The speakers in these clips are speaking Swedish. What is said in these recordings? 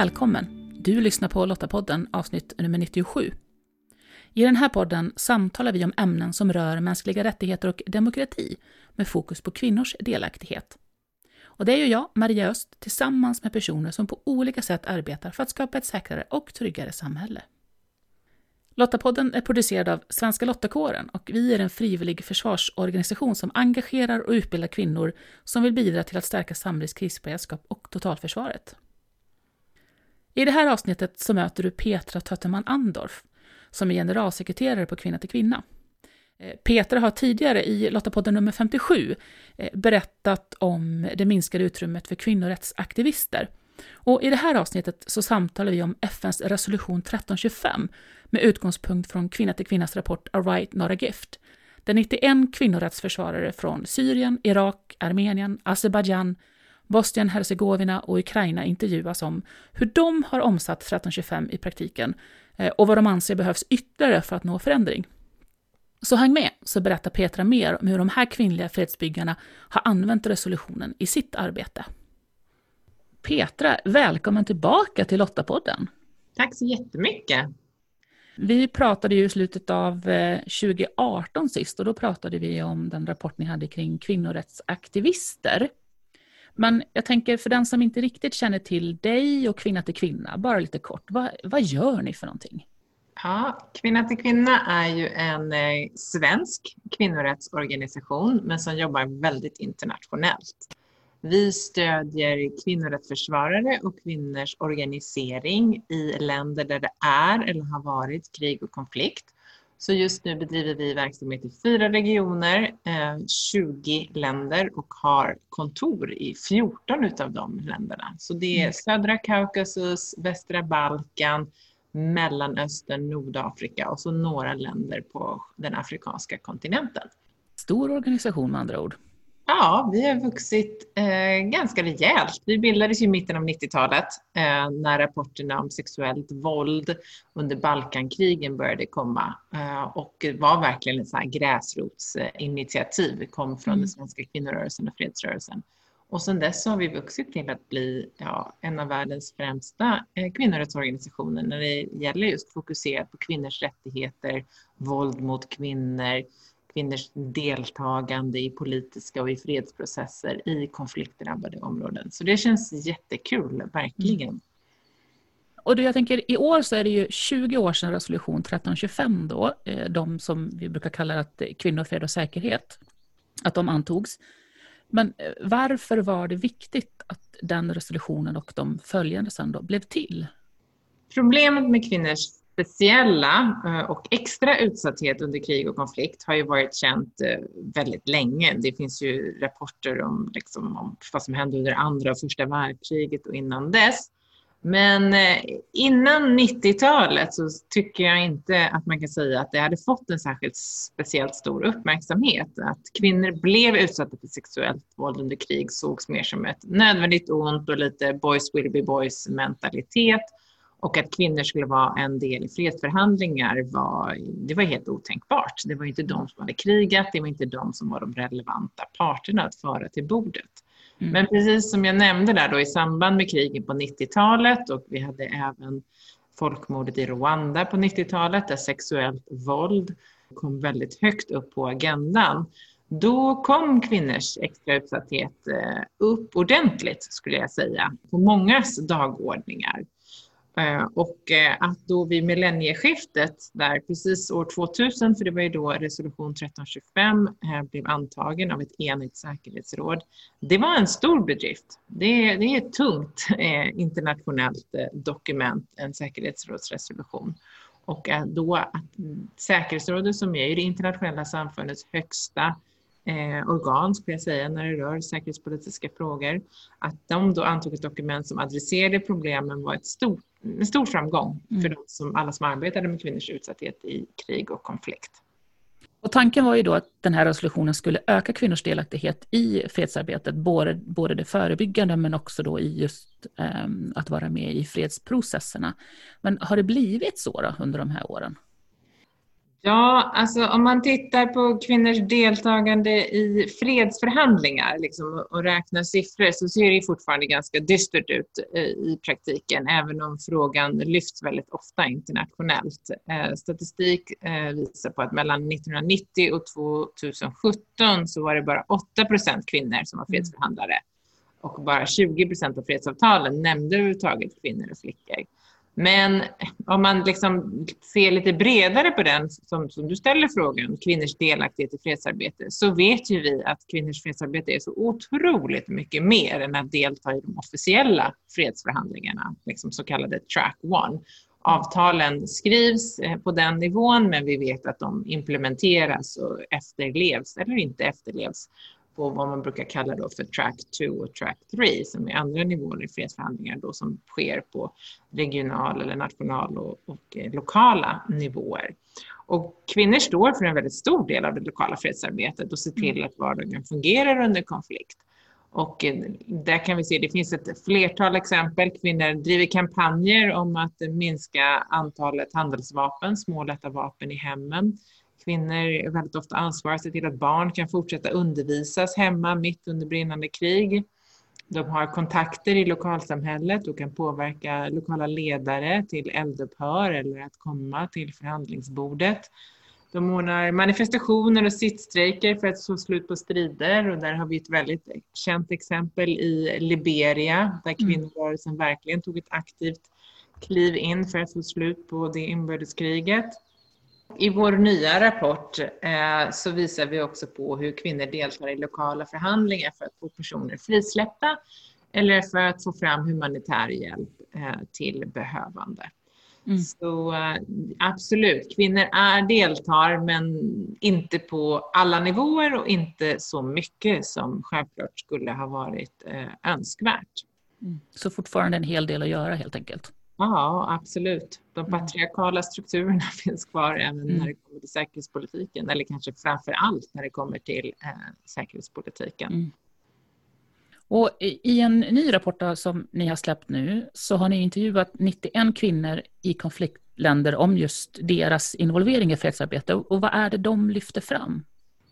Välkommen! Du lyssnar på Lottapodden avsnitt nummer 97. I den här podden samtalar vi om ämnen som rör mänskliga rättigheter och demokrati med fokus på kvinnors delaktighet. Och det är ju jag, Maria Öst, tillsammans med personer som på olika sätt arbetar för att skapa ett säkrare och tryggare samhälle. Lottapodden är producerad av Svenska Lottakåren och vi är en frivillig försvarsorganisation som engagerar och utbildar kvinnor som vill bidra till att stärka samhällets krisberedskap och totalförsvaret. I det här avsnittet så möter du Petra Tötterman Andorf som är generalsekreterare på Kvinna till Kvinna. Eh, Petra har tidigare i Lottapodden nummer 57 eh, berättat om det minskade utrymmet för kvinnorättsaktivister. Och I det här avsnittet så samtalar vi om FNs resolution 1325 med utgångspunkt från Kvinna till Kvinnas rapport A Right Not A Gift, där 91 kvinnorättsförsvarare från Syrien, Irak, Armenien, Azerbajdzjan, Bosnien-Hercegovina och Ukraina intervjuas om hur de har omsatt 1325 i praktiken eh, och vad de anser behövs ytterligare för att nå förändring. Så häng med, så berättar Petra mer om hur de här kvinnliga fredsbyggarna har använt resolutionen i sitt arbete. Petra, välkommen tillbaka till Lottapodden. Tack så jättemycket. Vi pratade ju i slutet av 2018 eh, sist och då pratade vi om den rapport ni hade kring kvinnorättsaktivister. Men jag tänker för den som inte riktigt känner till dig och Kvinna till Kvinna, bara lite kort, vad, vad gör ni för någonting? Ja, Kvinna till Kvinna är ju en eh, svensk kvinnorättsorganisation men som jobbar väldigt internationellt. Vi stödjer kvinnorättsförsvarare och kvinnors organisering i länder där det är eller har varit krig och konflikt. Så just nu bedriver vi verksamhet i fyra regioner, 20 eh, länder och har kontor i 14 utav de länderna. Så det är mm. södra Kaukasus, västra Balkan, Mellanöstern, Nordafrika och så några länder på den afrikanska kontinenten. Stor organisation med andra ord. Ja, vi har vuxit eh, ganska rejält. Vi bildades i mitten av 90-talet eh, när rapporterna om sexuellt våld under Balkankrigen började komma eh, och var verkligen ett gräsrotsinitiativ. Det kom från mm. den svenska kvinnorörelsen och fredsrörelsen. Och sedan dess har vi vuxit till att bli ja, en av världens främsta eh, kvinnorättsorganisationer när det gäller just fokuserat på kvinnors rättigheter, våld mot kvinnor, kvinnors deltagande i politiska och i fredsprocesser i konfliktdrabbade områden. Så det känns jättekul, verkligen. Mm. Och jag tänker, i år så är det ju 20 år sedan resolution 1325 då, eh, de som vi brukar kalla att kvinnor, fred och säkerhet, att de antogs. Men eh, varför var det viktigt att den resolutionen och de följande sen då blev till? Problemet med kvinnors speciella eh, och extra utsatthet under krig och konflikt har ju varit känt eh, väldigt länge. Det finns ju rapporter om, liksom, om vad som hände under andra och första världskriget och innan dess. Men eh, innan 90-talet så tycker jag inte att man kan säga att det hade fått en särskilt speciellt stor uppmärksamhet. Att kvinnor blev utsatta för sexuellt våld under krig sågs mer som ett nödvändigt ont och lite boys will be boys mentalitet och att kvinnor skulle vara en del i fredsförhandlingar var, det var helt otänkbart. Det var inte de som hade krigat, det var inte de som var de relevanta parterna att föra till bordet. Mm. Men precis som jag nämnde där då i samband med krigen på 90-talet och vi hade även folkmordet i Rwanda på 90-talet där sexuellt våld kom väldigt högt upp på agendan. Då kom kvinnors extra utsatthet eh, upp ordentligt skulle jag säga på mångas dagordningar. Eh, och eh, att då vid millennieskiftet, där precis år 2000, för det var ju då resolution 1325 eh, blev antagen av ett enigt säkerhetsråd, det var en stor bedrift. Det, det är ett tungt internationellt dokument, en säkerhetsrådsresolution. Och då att mm, säkerhetsrådet som är det internationella samfundets högsta eh, organ, skulle jag säga, när det rör säkerhetspolitiska frågor. Att de då antog ett dokument som adresserade problemen var ett stort, en stor framgång mm. för de som, alla som arbetade med kvinnors utsatthet i krig och konflikt. Och tanken var ju då att den här resolutionen skulle öka kvinnors delaktighet i fredsarbetet, både, både det förebyggande men också då i just um, att vara med i fredsprocesserna. Men har det blivit så då under de här åren? Ja, alltså om man tittar på kvinnors deltagande i fredsförhandlingar liksom, och räknar siffror så ser det fortfarande ganska dystert ut eh, i praktiken, även om frågan lyfts väldigt ofta internationellt. Eh, statistik eh, visar på att mellan 1990 och 2017 så var det bara 8 procent kvinnor som var mm. fredsförhandlare och bara 20 procent av fredsavtalen nämnde överhuvudtaget kvinnor och flickor. Men om man liksom ser lite bredare på den, som, som du ställer frågan, kvinnors delaktighet i fredsarbete, så vet ju vi att kvinnors fredsarbete är så otroligt mycket mer än att delta i de officiella fredsförhandlingarna, liksom så kallade track one. Avtalen skrivs eh, på den nivån, men vi vet att de implementeras och efterlevs eller inte efterlevs på vad man brukar kalla då för track 2 och track 3 som är andra nivåer i fredsförhandlingar då som sker på regional eller national och, och eh, lokala nivåer. Och kvinnor står för en väldigt stor del av det lokala fredsarbetet och ser till mm. att vardagen fungerar under konflikt. Och eh, där kan vi se, det finns ett flertal exempel. Kvinnor driver kampanjer om att minska antalet handelsvapen, små lätta vapen i hemmen. Kvinnor väldigt ofta ansvariga att se till att barn kan fortsätta undervisas hemma mitt under brinnande krig. De har kontakter i lokalsamhället och kan påverka lokala ledare till eldupphör eller att komma till förhandlingsbordet. De ordnar manifestationer och sittstrejker för att få slut på strider och där har vi ett väldigt känt exempel i Liberia där mm. kvinnorörelsen verkligen tog ett aktivt kliv in för att få slut på det inbördeskriget. I vår nya rapport eh, så visar vi också på hur kvinnor deltar i lokala förhandlingar för att få personer frisläppta eller för att få fram humanitär hjälp eh, till behövande. Mm. Så eh, absolut, kvinnor är deltar men inte på alla nivåer och inte så mycket som självklart skulle ha varit eh, önskvärt. Mm. Så fortfarande en hel del att göra helt enkelt? Ja, absolut. De mm. patriarkala strukturerna finns kvar även mm. när det kommer till säkerhetspolitiken, eller kanske framför allt när det kommer till eh, säkerhetspolitiken. Mm. Och I en ny rapport som ni har släppt nu så har ni intervjuat 91 kvinnor i konfliktländer om just deras involvering i fredsarbete. Och vad är det de lyfter fram?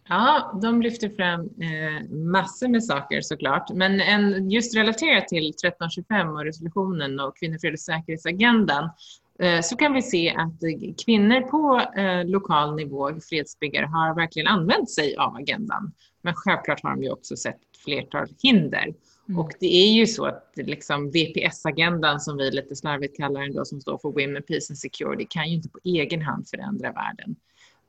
Ja, de lyfter fram eh, massor med saker såklart. Men en, just relaterat till 1325 och resolutionen och kvinnor, fred och säkerhetsagendan eh, så kan vi se att kvinnor på eh, lokal nivå, fredsbyggare, har verkligen använt sig av agendan. Men självklart har de ju också sett ett flertal hinder. Mm. Och det är ju så att liksom VPS-agendan, som vi lite slarvigt kallar den då, som står för Women, Peace and Security, kan ju inte på egen hand förändra världen.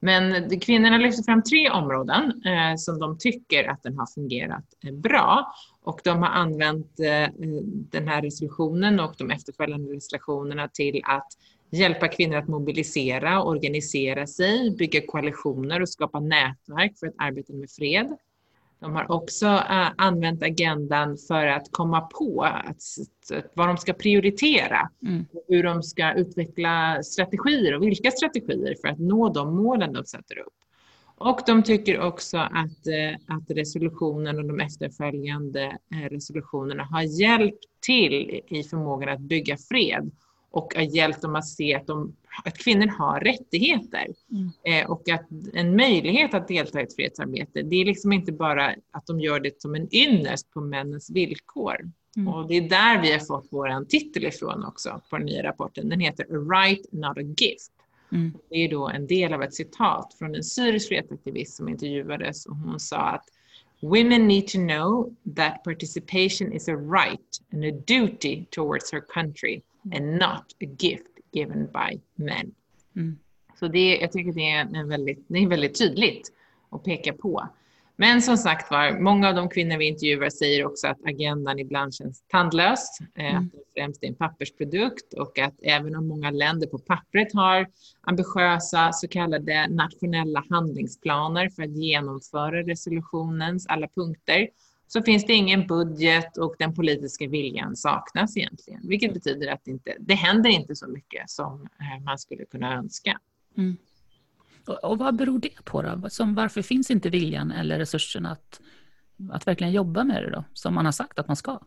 Men kvinnorna lyfter fram tre områden eh, som de tycker att den har fungerat eh, bra. Och de har använt eh, den här resolutionen och de efterföljande resolutionerna till att hjälpa kvinnor att mobilisera, organisera sig, bygga koalitioner och skapa nätverk för att arbeta med fred. De har också uh, använt agendan för att komma på att, vad de ska prioritera. Mm. Hur de ska utveckla strategier och vilka strategier för att nå de målen de sätter upp. Och de tycker också att, uh, att resolutionen och de efterföljande uh, resolutionerna har hjälpt till i förmågan att bygga fred och har hjälpt dem att se att, de, att kvinnor har rättigheter mm. eh, och att en möjlighet att delta i ett fredsarbete. Det är liksom inte bara att de gör det som en ynnest på männens villkor. Mm. Och det är där vi har fått vår titel ifrån också på den nya rapporten. Den heter A right not a gift. Mm. Det är då en del av ett citat från en syrisk fredsaktivist som intervjuades och hon sa att Women need to know that participation is a right and a duty towards her country and not a gift given by men. Mm. Så det, jag tycker det är, en väldigt, det är väldigt tydligt att peka på. Men som sagt var, många av de kvinnor vi intervjuar säger också att agendan ibland känns tandlös, eh, mm. att det främst är en pappersprodukt och att även om många länder på pappret har ambitiösa så kallade nationella handlingsplaner för att genomföra resolutionens alla punkter, så finns det ingen budget och den politiska viljan saknas egentligen. Vilket betyder att det, inte, det händer inte så mycket som eh, man skulle kunna önska. Mm. Och, och, vad beror det på då? Som, varför finns inte viljan eller resurserna att, att verkligen jobba med det då, som man har sagt att man ska?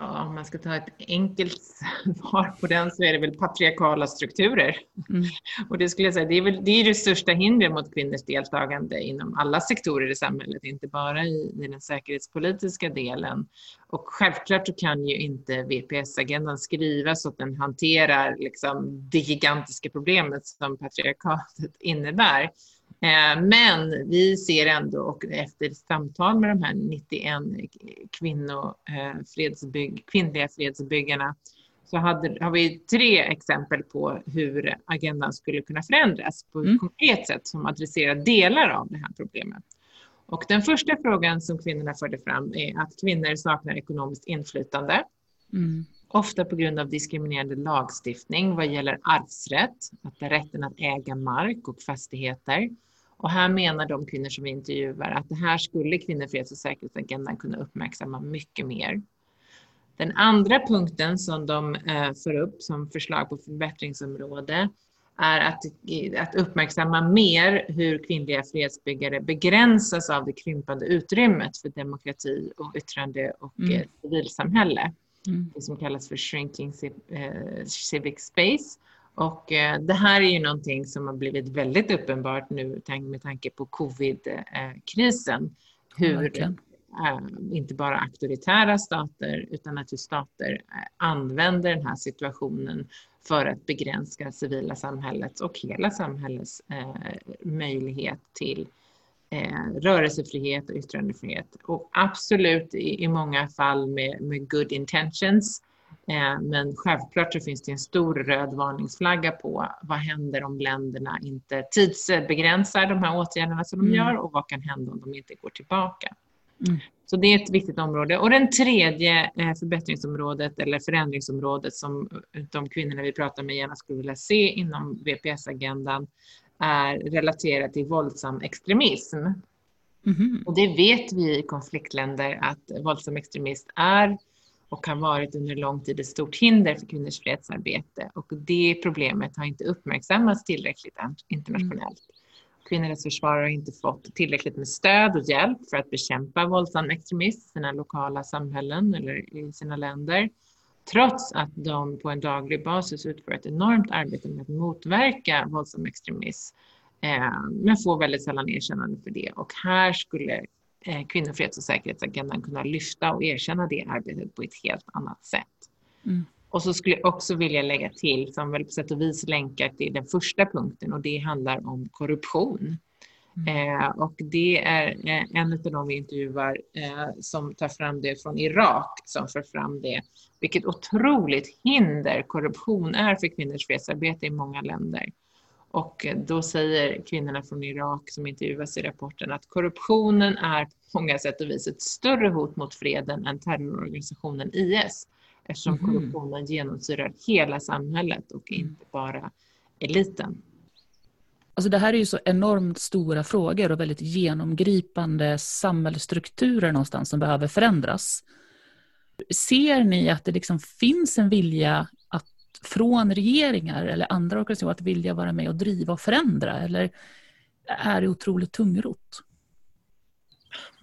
Ja, om man ska ta ett enkelt svar på den så är det väl patriarkala strukturer. Mm. Och det skulle jag säga, det är, väl, det är det största hindret mot kvinnors deltagande inom alla sektorer i samhället, inte bara i, i den säkerhetspolitiska delen. Och självklart så kan ju inte VPS-agendan skrivas så att den hanterar liksom det gigantiska problemet som patriarkatet innebär. Eh, men vi ser ändå, och efter samtal med de här 91 kvinno, eh, fredsbygg, kvinnliga fredsbyggarna, så hade, har vi tre exempel på hur agendan skulle kunna förändras på ett mm. konkret sätt som adresserar delar av det här problemet. Och den första frågan som kvinnorna förde fram är att kvinnor saknar ekonomiskt inflytande. Mm. Ofta på grund av diskriminerande lagstiftning vad gäller arvsrätt, att rätten att äga mark och fastigheter och här menar de kvinnor som vi intervjuar att det här skulle kvinnor, freds och säkerhetsagendan kunna uppmärksamma mycket mer. Den andra punkten som de eh, för upp som förslag på förbättringsområde är att, att uppmärksamma mer hur kvinnliga fredsbyggare begränsas av det krympande utrymmet för demokrati och yttrande och mm. Eh, civilsamhälle. Mm. Det som kallas för shrinking eh, civic space. Och eh, det här är ju någonting som har blivit väldigt uppenbart nu med tanke på covid-krisen. Hur eh, inte bara auktoritära stater utan att stater eh, använder den här situationen för att begränsa civila samhällets och hela samhällets möjlighet till rörelsefrihet och yttrandefrihet. Och absolut i, många fall med, med good intentions Eh, men självklart så finns det en stor röd varningsflagga på vad händer om länderna inte tidsbegränsar de här åtgärderna som de mm. gör och vad kan hända om de inte går tillbaka. Mm. Så det är ett viktigt område. Och den tredje eh, förbättringsområdet eller förändringsområdet som de kvinnorna vi pratar med gärna skulle vilja se inom VPS-agendan är relaterat till våldsam extremism. Mm. Och det vet vi i konfliktländer att våldsam extremism är och har varit under lång tid ett stort hinder för kvinnors fredsarbete. Och det problemet har inte uppmärksammats tillräckligt internationellt. Mm. Kvinnorättsförsvarare har inte fått tillräckligt med stöd och hjälp för att bekämpa våldsam extremism i sina lokala samhällen eller i sina länder. Trots att de på en daglig basis utför ett enormt arbete med att motverka våldsam extremism eh, men får väldigt sällan erkännande för det. Och här skulle eh, kvinnofreds och säkerhetsagendan kunna lyfta och erkänna det arbetet på ett helt annat sätt. Mm. Och så skulle jag också vilja lägga till, som väl på sätt och vis länkar till den första punkten och det handlar om korruption. Mm. Eh, och det är eh, en av de vi intervjuar eh, som tar fram det från Irak som för fram det. Vilket otroligt hinder korruption är för kvinnors fredsarbete i många länder. Och då säger kvinnorna från Irak som intervjuas i rapporten att korruptionen är på många sätt och vis ett större hot mot freden än terrororganisationen IS eftersom mm. korruptionen genomsyrar hela samhället och mm. inte bara eliten. Alltså det här är ju så enormt stora frågor och väldigt genomgripande samhällsstrukturer någonstans som behöver förändras. Ser ni att det liksom finns en vilja från regeringar eller andra organisationer att vilja vara med och driva och förändra? Eller är det otroligt tungrot?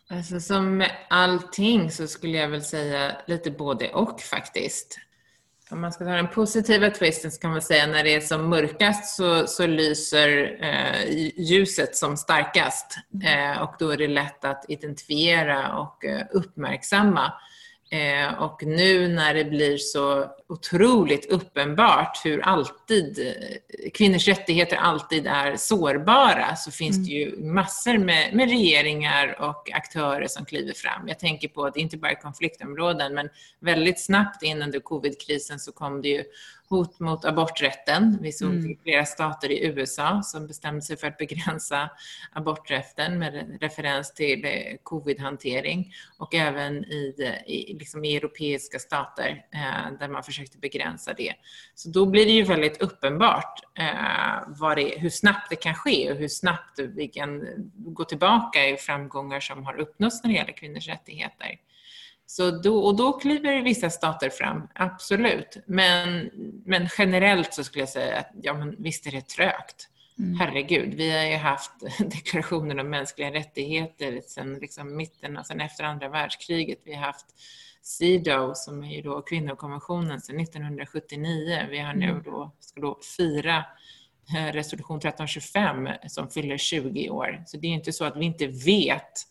Alltså som med allting så skulle jag väl säga lite både och faktiskt. Om man ska ta den positiva twisten så kan man säga när det är som mörkast så, så lyser eh, ljuset som starkast mm. eh, och då är det lätt att identifiera och eh, uppmärksamma Eh, och nu när det blir så otroligt uppenbart hur alltid eh, kvinnors rättigheter alltid är sårbara så finns mm. det ju massor med, med, regeringar och aktörer som kliver fram. Jag tänker på att inte bara i konfliktområden men väldigt snabbt in under covidkrisen så kom det ju hot mot aborträtten. Vi såg mm. flera stater i USA som bestämde sig för att begränsa aborträtten med referens till eh, covidhantering och även i, i, liksom i europeiska stater eh, där man försökte begränsa det. Så då blir det ju väldigt uppenbart eh, det, hur snabbt det kan ske och hur snabbt vi kan gå tillbaka i framgångar som har uppnåtts när det gäller kvinnors rättigheter. Så då, och då kliver vissa stater fram, absolut. Men, men generellt så skulle jag säga att ja, men visst är det trögt. Mm. Herregud, vi har ju haft deklarationen om mänskliga rättigheter sedan liksom mitten sen efter andra världskriget. Vi har haft CEDAW som är ju då kvinnokonventionen sedan 1979. Vi har nu mm. då, ska då fira eh, resolution 1325 som fyller 20 år. Så det är inte så att vi inte vet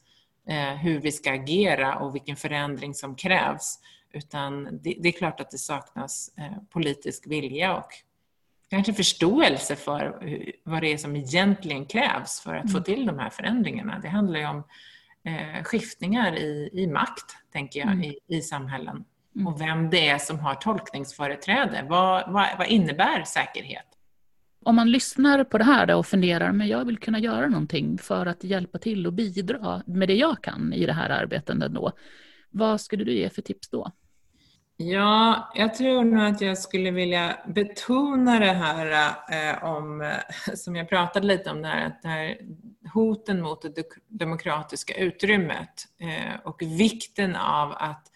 hur vi ska agera och vilken förändring som krävs. Utan det, det är klart att det saknas eh, politisk vilja och kanske förståelse för vad det är som egentligen krävs för att få mm. till de här förändringarna. Det handlar ju om eh, skiftningar i, i makt, tänker jag, mm. i, i samhällen. Mm. Och vem det är som har tolkningsföreträde. Vad, vad, vad, innebär säkerhet? Om man lyssnar på det här och funderar, men jag vill kunna göra någonting för att hjälpa till och bidra med det jag kan i det här arbetet ändå. Vad skulle du ge för tips då? Ja, jag tror nog att jag skulle vilja betona det här eh, om, som jag pratade lite om, det här, att det här hoten mot det demokratiska utrymmet eh, och vikten av att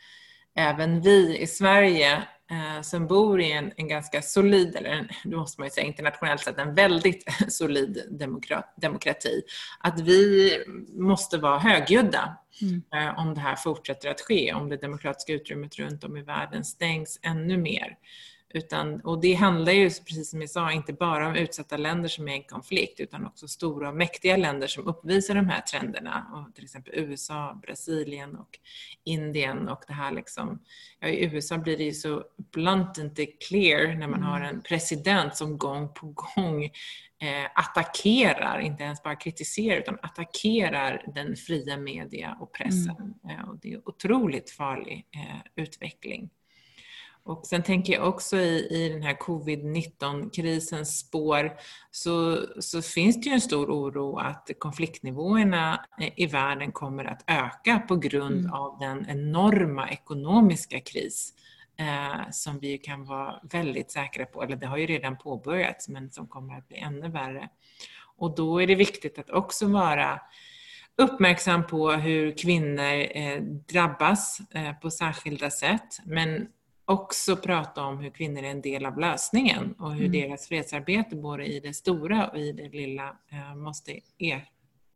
även vi i Sverige eh, som bor i en, en ganska solid, eller en, då måste man ju säga internationellt sett, en väldigt solid demokrat, demokrati, att vi måste vara högljudda mm. eh, om det här fortsätter att ske, om det demokratiska utrymmet runt om i världen stängs ännu mer. Utan, och det handlar ju, precis som jag sa, inte bara om utsatta länder som är i konflikt, utan också stora och mäktiga länder som uppvisar de här trenderna. Och till exempel USA, Brasilien och Indien. Och det här liksom, ja, I USA blir det ju så bluntly clear när man har mm. en president som gång på gång eh, attackerar, inte ens bara kritiserar, utan attackerar den fria media och pressen. Mm. Eh, och det är otroligt farlig eh, utveckling. Och sen tänker jag också i, i den här covid-19-krisens spår så, så finns det ju en stor oro att konfliktnivåerna i världen kommer att öka på grund mm. av den enorma ekonomiska kris eh, som vi kan vara väldigt säkra på, eller det har ju redan påbörjats, men som kommer att bli ännu värre. Och då är det viktigt att också vara uppmärksam på hur kvinnor eh, drabbas eh, på särskilda sätt, men också prata om hur kvinnor är en del av lösningen och hur mm. deras fredsarbete både i det stora och i det lilla eh, måste, er,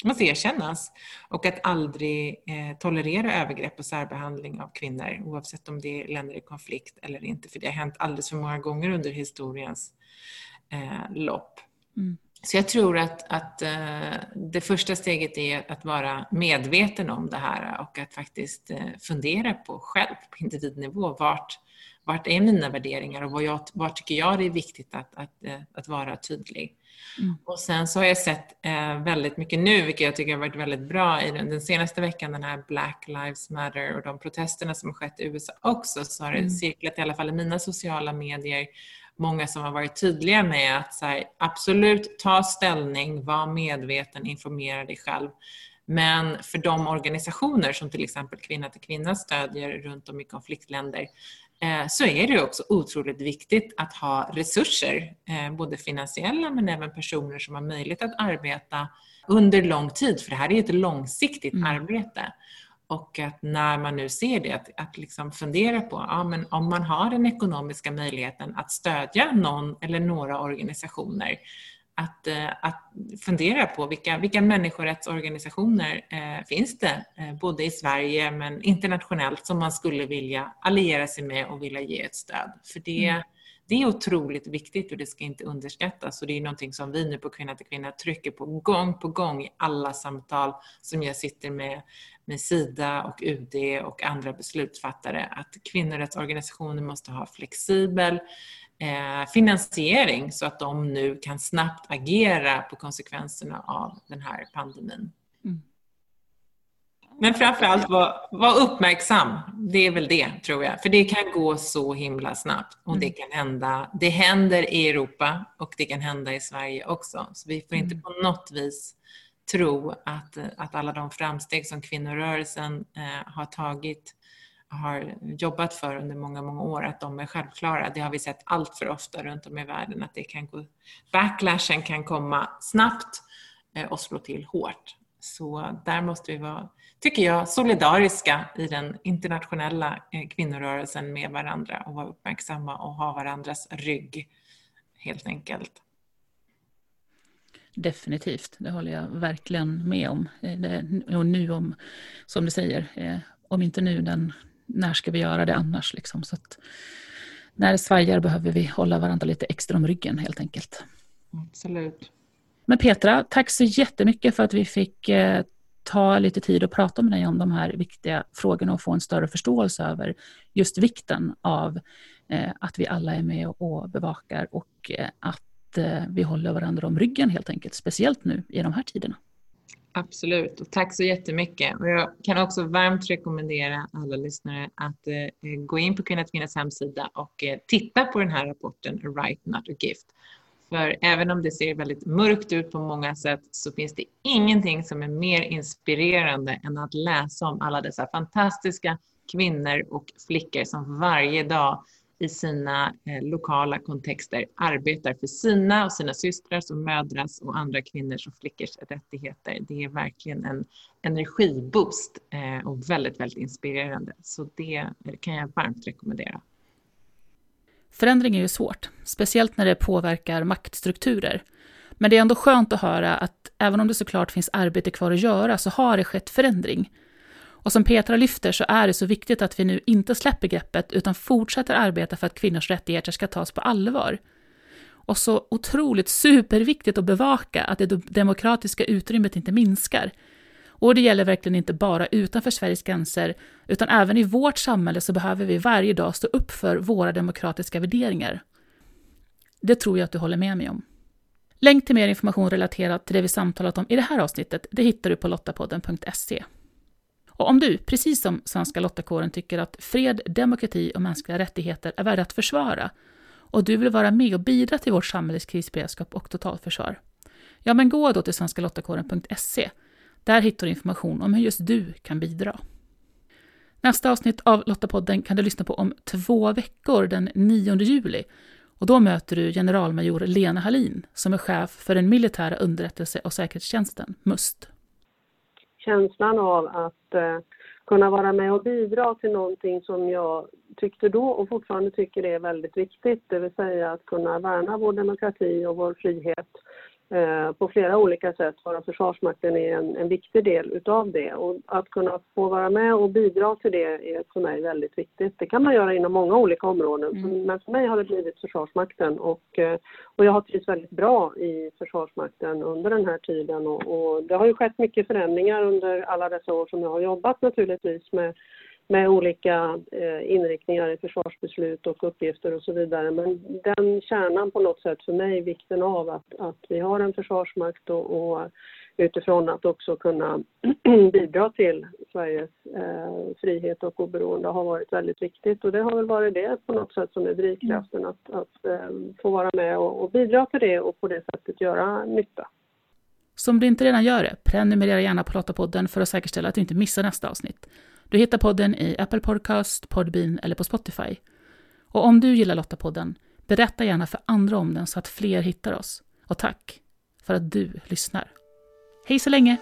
måste erkännas. Och att aldrig eh, tolerera övergrepp och särbehandling av kvinnor oavsett om det är länder i konflikt eller inte. För det har hänt alldeles för många gånger under historiens eh, lopp. Mm. Så jag tror att, att uh, det första steget är att vara medveten om det här och att faktiskt uh, fundera på själv på individnivå vart, vart är mina värderingar och vad jag, var tycker jag det är viktigt att, att, eh, att vara tydlig. Mm. Och sen så har jag sett eh, väldigt mycket nu, vilket jag tycker har varit väldigt bra i den, den, senaste veckan, den här Black Lives Matter och de protesterna som har skett i USA också, så har det mm. cirklat i alla fall i mina sociala medier många som har varit tydliga med att här, absolut ta ställning, var medveten, informera dig själv. Men för de organisationer som till exempel Kvinna till kvinna stödjer runt om i konfliktländer så är det också otroligt viktigt att ha resurser, eh, både finansiella men även personer som har möjlighet att arbeta under lång tid, för det här är ett långsiktigt mm. arbete. Och att när man nu ser det, att, att liksom fundera på ja, men om man har den ekonomiska möjligheten att stödja någon eller några organisationer att, eh, att fundera på vilka, vilka människorättsorganisationer eh, finns det, eh, både i Sverige men internationellt, som man skulle vilja alliera sig med och vilja ge ett stöd. För det, mm. det är otroligt viktigt och det ska inte underskattas. Och det är någonting som vi nu på Kvinna till Kvinna trycker på gång på gång i alla samtal som jag sitter med, med Sida och UD och andra beslutsfattare, att kvinnorättsorganisationer måste ha flexibel eh, finansiering så att de nu kan snabbt agera på konsekvenserna av den här pandemin. Mm. Men framförallt var, var uppmärksam. Det är väl det, tror jag. För det kan gå så himla snabbt. Och det mm. kan hända. Det händer i Europa och det kan hända i Sverige också. Så vi får inte mm. på något vis tro att, att alla de framsteg som kvinnorörelsen eh, har tagit har jobbat för under många, många år, att de är självklara. Det har vi sett allt för ofta runt om i världen, att det kan gå, backlashen kan komma snabbt eh, och slå till hårt. Så där måste vi vara, tycker jag, solidariska i den internationella eh, kvinnorörelsen med varandra och vara uppmärksamma och ha varandras rygg, helt enkelt. Definitivt, det håller jag verkligen med om. Eh, och nu om, som du säger, om inte nu den när ska vi göra det annars? Liksom? Så när det svajar behöver vi hålla varandra lite extra om ryggen helt enkelt. Absolut. Men Petra, tack så jättemycket för att vi fick eh, ta lite tid att prata med dig om de här viktiga frågorna och få en större förståelse över just vikten av eh, att vi alla är med och bevakar och eh, att vi håller varandra om ryggen helt enkelt, speciellt nu i de här tiderna. Absolut, och tack så jättemycket. Och jag kan också varmt rekommendera alla lyssnare att eh, gå in på Kvinna Kvinnas hemsida och eh, titta på den här rapporten Right Not a Gift. För även om det ser väldigt mörkt ut på många sätt så finns det ingenting som är mer inspirerande än att läsa om alla dessa fantastiska kvinnor och flickor som varje dag i sina eh, lokala kontexter arbetar för sina och sina systrars och mödrars och andra kvinnors och flickors rättigheter. Det är verkligen en energiboost eh, och väldigt, väldigt inspirerande. Så det kan jag varmt rekommendera. Förändring är ju svårt, speciellt när det påverkar maktstrukturer. Men det är ändå skönt att höra att även om det såklart finns arbete kvar att göra så har det skett förändring. Och som Petra lyfter så är det så viktigt att vi nu inte släpper greppet utan fortsätter arbeta för att kvinnors rättigheter ska tas på allvar. Och så otroligt superviktigt att bevaka att det demokratiska utrymmet inte minskar. Och det gäller verkligen inte bara utanför Sveriges gränser, utan även i vårt samhälle så behöver vi varje dag stå upp för våra demokratiska värderingar. Det tror jag att du håller med mig om. Länk till mer information relaterat till det vi samtalat om i det här avsnittet, det hittar du på lottapodden.se. Och om du, precis som Svenska Lottakåren, tycker att fred, demokrati och mänskliga rättigheter är värda att försvara och du vill vara med och bidra till vårt samhälles krisberedskap och totalförsvar, ja men gå då till svenskalottakåren.se. Där hittar du information om hur just du kan bidra. Nästa avsnitt av Lottapodden kan du lyssna på om två veckor, den 9 juli. Och då möter du generalmajor Lena Hallin som är chef för den militära underrättelse och säkerhetstjänsten, MUST känslan av att eh, kunna vara med och bidra till någonting som jag tyckte då och fortfarande tycker är väldigt viktigt, det vill säga att kunna värna vår demokrati och vår frihet på flera olika sätt vara Försvarsmakten är en, en viktig del utav det. Och att kunna få vara med och bidra till det är för mig väldigt viktigt. Det kan man göra inom många olika områden, mm. men för mig har det blivit Försvarsmakten och, eh, och jag har trivts väldigt bra i Försvarsmakten under den här tiden och, och det har ju skett mycket förändringar under alla dessa år som jag har jobbat naturligtvis med med olika eh, inriktningar i försvarsbeslut och uppgifter och så vidare. Men den kärnan på något sätt för mig, vikten av att, att vi har en försvarsmakt och, och utifrån att också kunna bidra till Sveriges eh, frihet och oberoende har varit väldigt viktigt. Och det har väl varit det på något sätt som är drivkraften att, att eh, få vara med och, och bidra till det och på det sättet göra nytta. Så om du inte redan gör det, prenumerera gärna på Lottapodden för att säkerställa att du inte missar nästa avsnitt. Du hittar podden i Apple Podcast, Podbean eller på Spotify. Och om du gillar Lottapodden, berätta gärna för andra om den så att fler hittar oss. Och tack för att du lyssnar. Hej så länge!